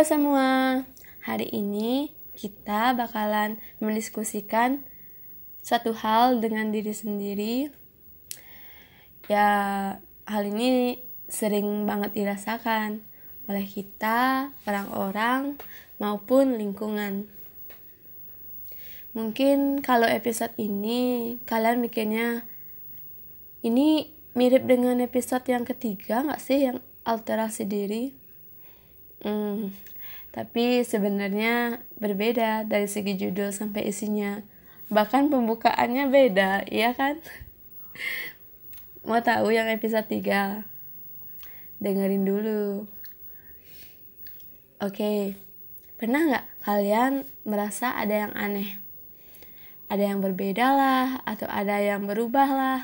semua, hari ini kita bakalan mendiskusikan suatu hal dengan diri sendiri. Ya, hal ini sering banget dirasakan oleh kita, orang-orang, maupun lingkungan. Mungkin kalau episode ini kalian mikirnya ini mirip dengan episode yang ketiga nggak sih yang alterasi diri? Hmm, tapi sebenarnya berbeda dari segi judul sampai isinya. Bahkan pembukaannya beda, iya kan? Mau tahu yang episode 3? Dengerin dulu. Oke, pernah nggak kalian merasa ada yang aneh? Ada yang berbeda lah, atau ada yang berubah lah?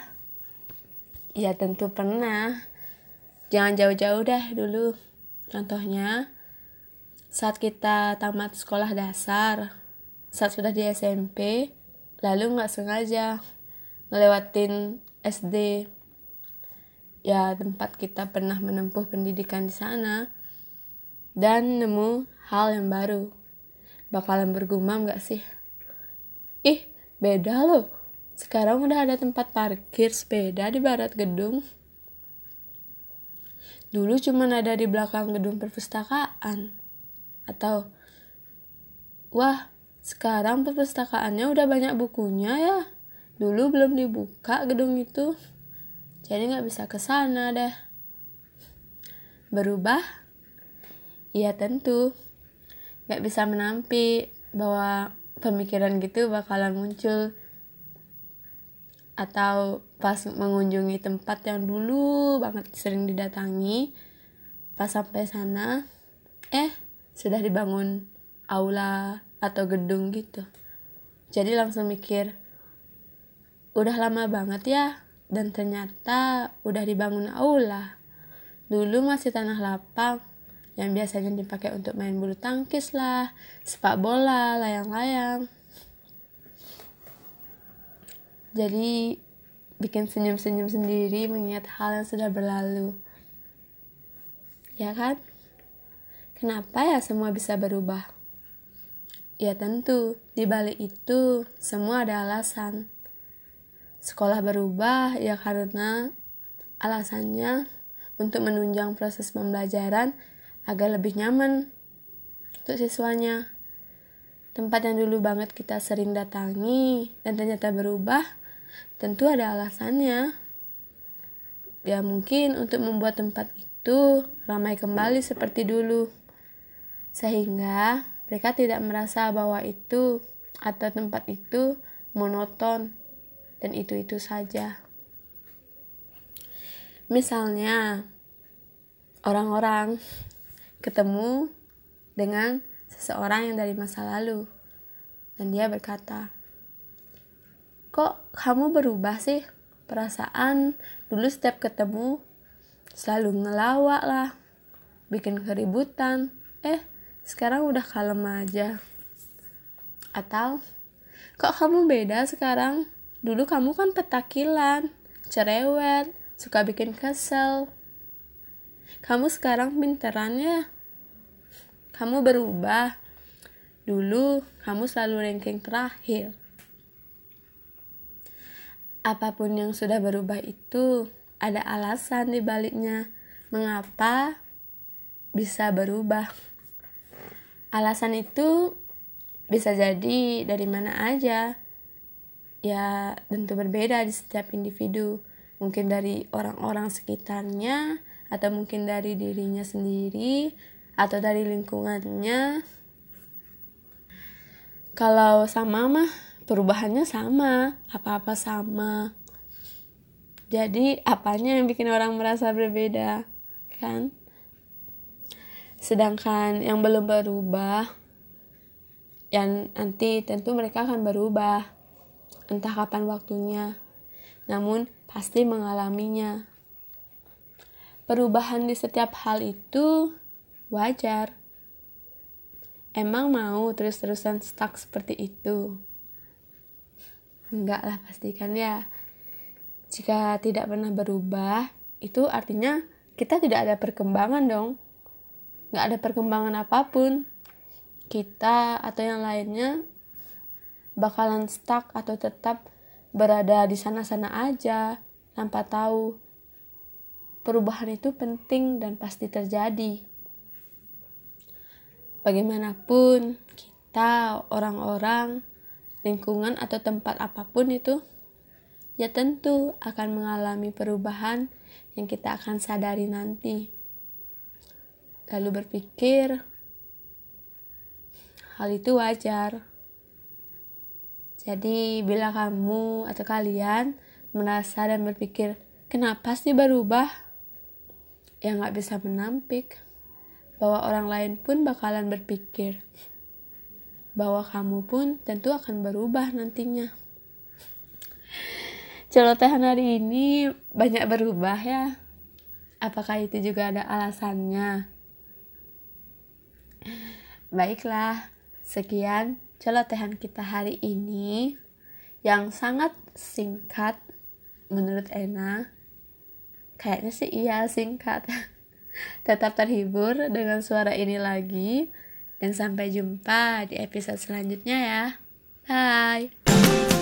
Ya tentu pernah. Jangan jauh-jauh deh dulu Contohnya, saat kita tamat sekolah dasar, saat sudah di SMP, lalu nggak sengaja ngelewatin SD, ya tempat kita pernah menempuh pendidikan di sana, dan nemu hal yang baru. Bakalan bergumam gak sih? Ih, beda loh. Sekarang udah ada tempat parkir sepeda di barat gedung. Dulu cuma ada di belakang gedung perpustakaan. Atau, wah, sekarang perpustakaannya udah banyak bukunya ya. Dulu belum dibuka gedung itu. Jadi nggak bisa ke sana deh. Berubah? Iya tentu. Nggak bisa menampi bahwa pemikiran gitu bakalan muncul atau pas mengunjungi tempat yang dulu banget sering didatangi pas sampai sana eh sudah dibangun aula atau gedung gitu jadi langsung mikir udah lama banget ya dan ternyata udah dibangun aula dulu masih tanah lapang yang biasanya dipakai untuk main bulu tangkis lah, sepak bola, layang-layang. Jadi bikin senyum-senyum sendiri mengingat hal yang sudah berlalu. Ya kan? Kenapa ya semua bisa berubah? Ya tentu, di balik itu semua ada alasan. Sekolah berubah ya karena alasannya untuk menunjang proses pembelajaran agar lebih nyaman untuk siswanya. Tempat yang dulu banget kita sering datangi dan ternyata berubah Tentu ada alasannya. Ya mungkin untuk membuat tempat itu ramai kembali seperti dulu. Sehingga mereka tidak merasa bahwa itu atau tempat itu monoton dan itu-itu saja. Misalnya, orang-orang ketemu dengan seseorang yang dari masa lalu, dan dia berkata, kok kamu berubah sih? Perasaan dulu setiap ketemu selalu ngelawak lah bikin keributan. Eh sekarang udah kalem aja. Atau kok kamu beda sekarang? Dulu kamu kan petakilan cerewet suka bikin kesel. Kamu sekarang pinteran ya kamu berubah. Dulu kamu selalu ranking terakhir apa pun yang sudah berubah itu ada alasan di baliknya mengapa bisa berubah. Alasan itu bisa jadi dari mana aja. Ya, tentu berbeda di setiap individu. Mungkin dari orang-orang sekitarnya atau mungkin dari dirinya sendiri atau dari lingkungannya. Kalau sama mah perubahannya sama, apa-apa sama. Jadi apanya yang bikin orang merasa berbeda, kan? Sedangkan yang belum berubah, yang nanti tentu mereka akan berubah, entah kapan waktunya. Namun pasti mengalaminya. Perubahan di setiap hal itu wajar. Emang mau terus-terusan stuck seperti itu? Enggak lah pastikan ya. Jika tidak pernah berubah, itu artinya kita tidak ada perkembangan dong. nggak ada perkembangan apa pun kita atau yang lainnya bakalan stuck atau tetap berada di sana-sana aja tanpa tahu perubahan itu penting dan pasti terjadi. Bagaimanapun kita, orang-orang, lingkungan atau tempat apa pun itu ya tentu akan mengalami perubahan yang kita akan sadari nanti. Lalu berpikir, hal itu wajar. Jadi, bila kamu atau kalian merasa dan berpikir, kenapa sih berubah? Ya nggak bisa menampik bahwa orang lain pun bakalan berpikir bahwa kamu pun tentu akan berubah nantinya celotehan hari ini banyak berubah ya. Apakah itu juga ada alasannya? Baiklah, sekian celotehan kita hari ini yang sangat singkat menurut Ena. Kayaknya sih iya singkat. Tetap terhibur dengan suara ini lagi. Dan sampai jumpa di episode selanjutnya ya. Bye.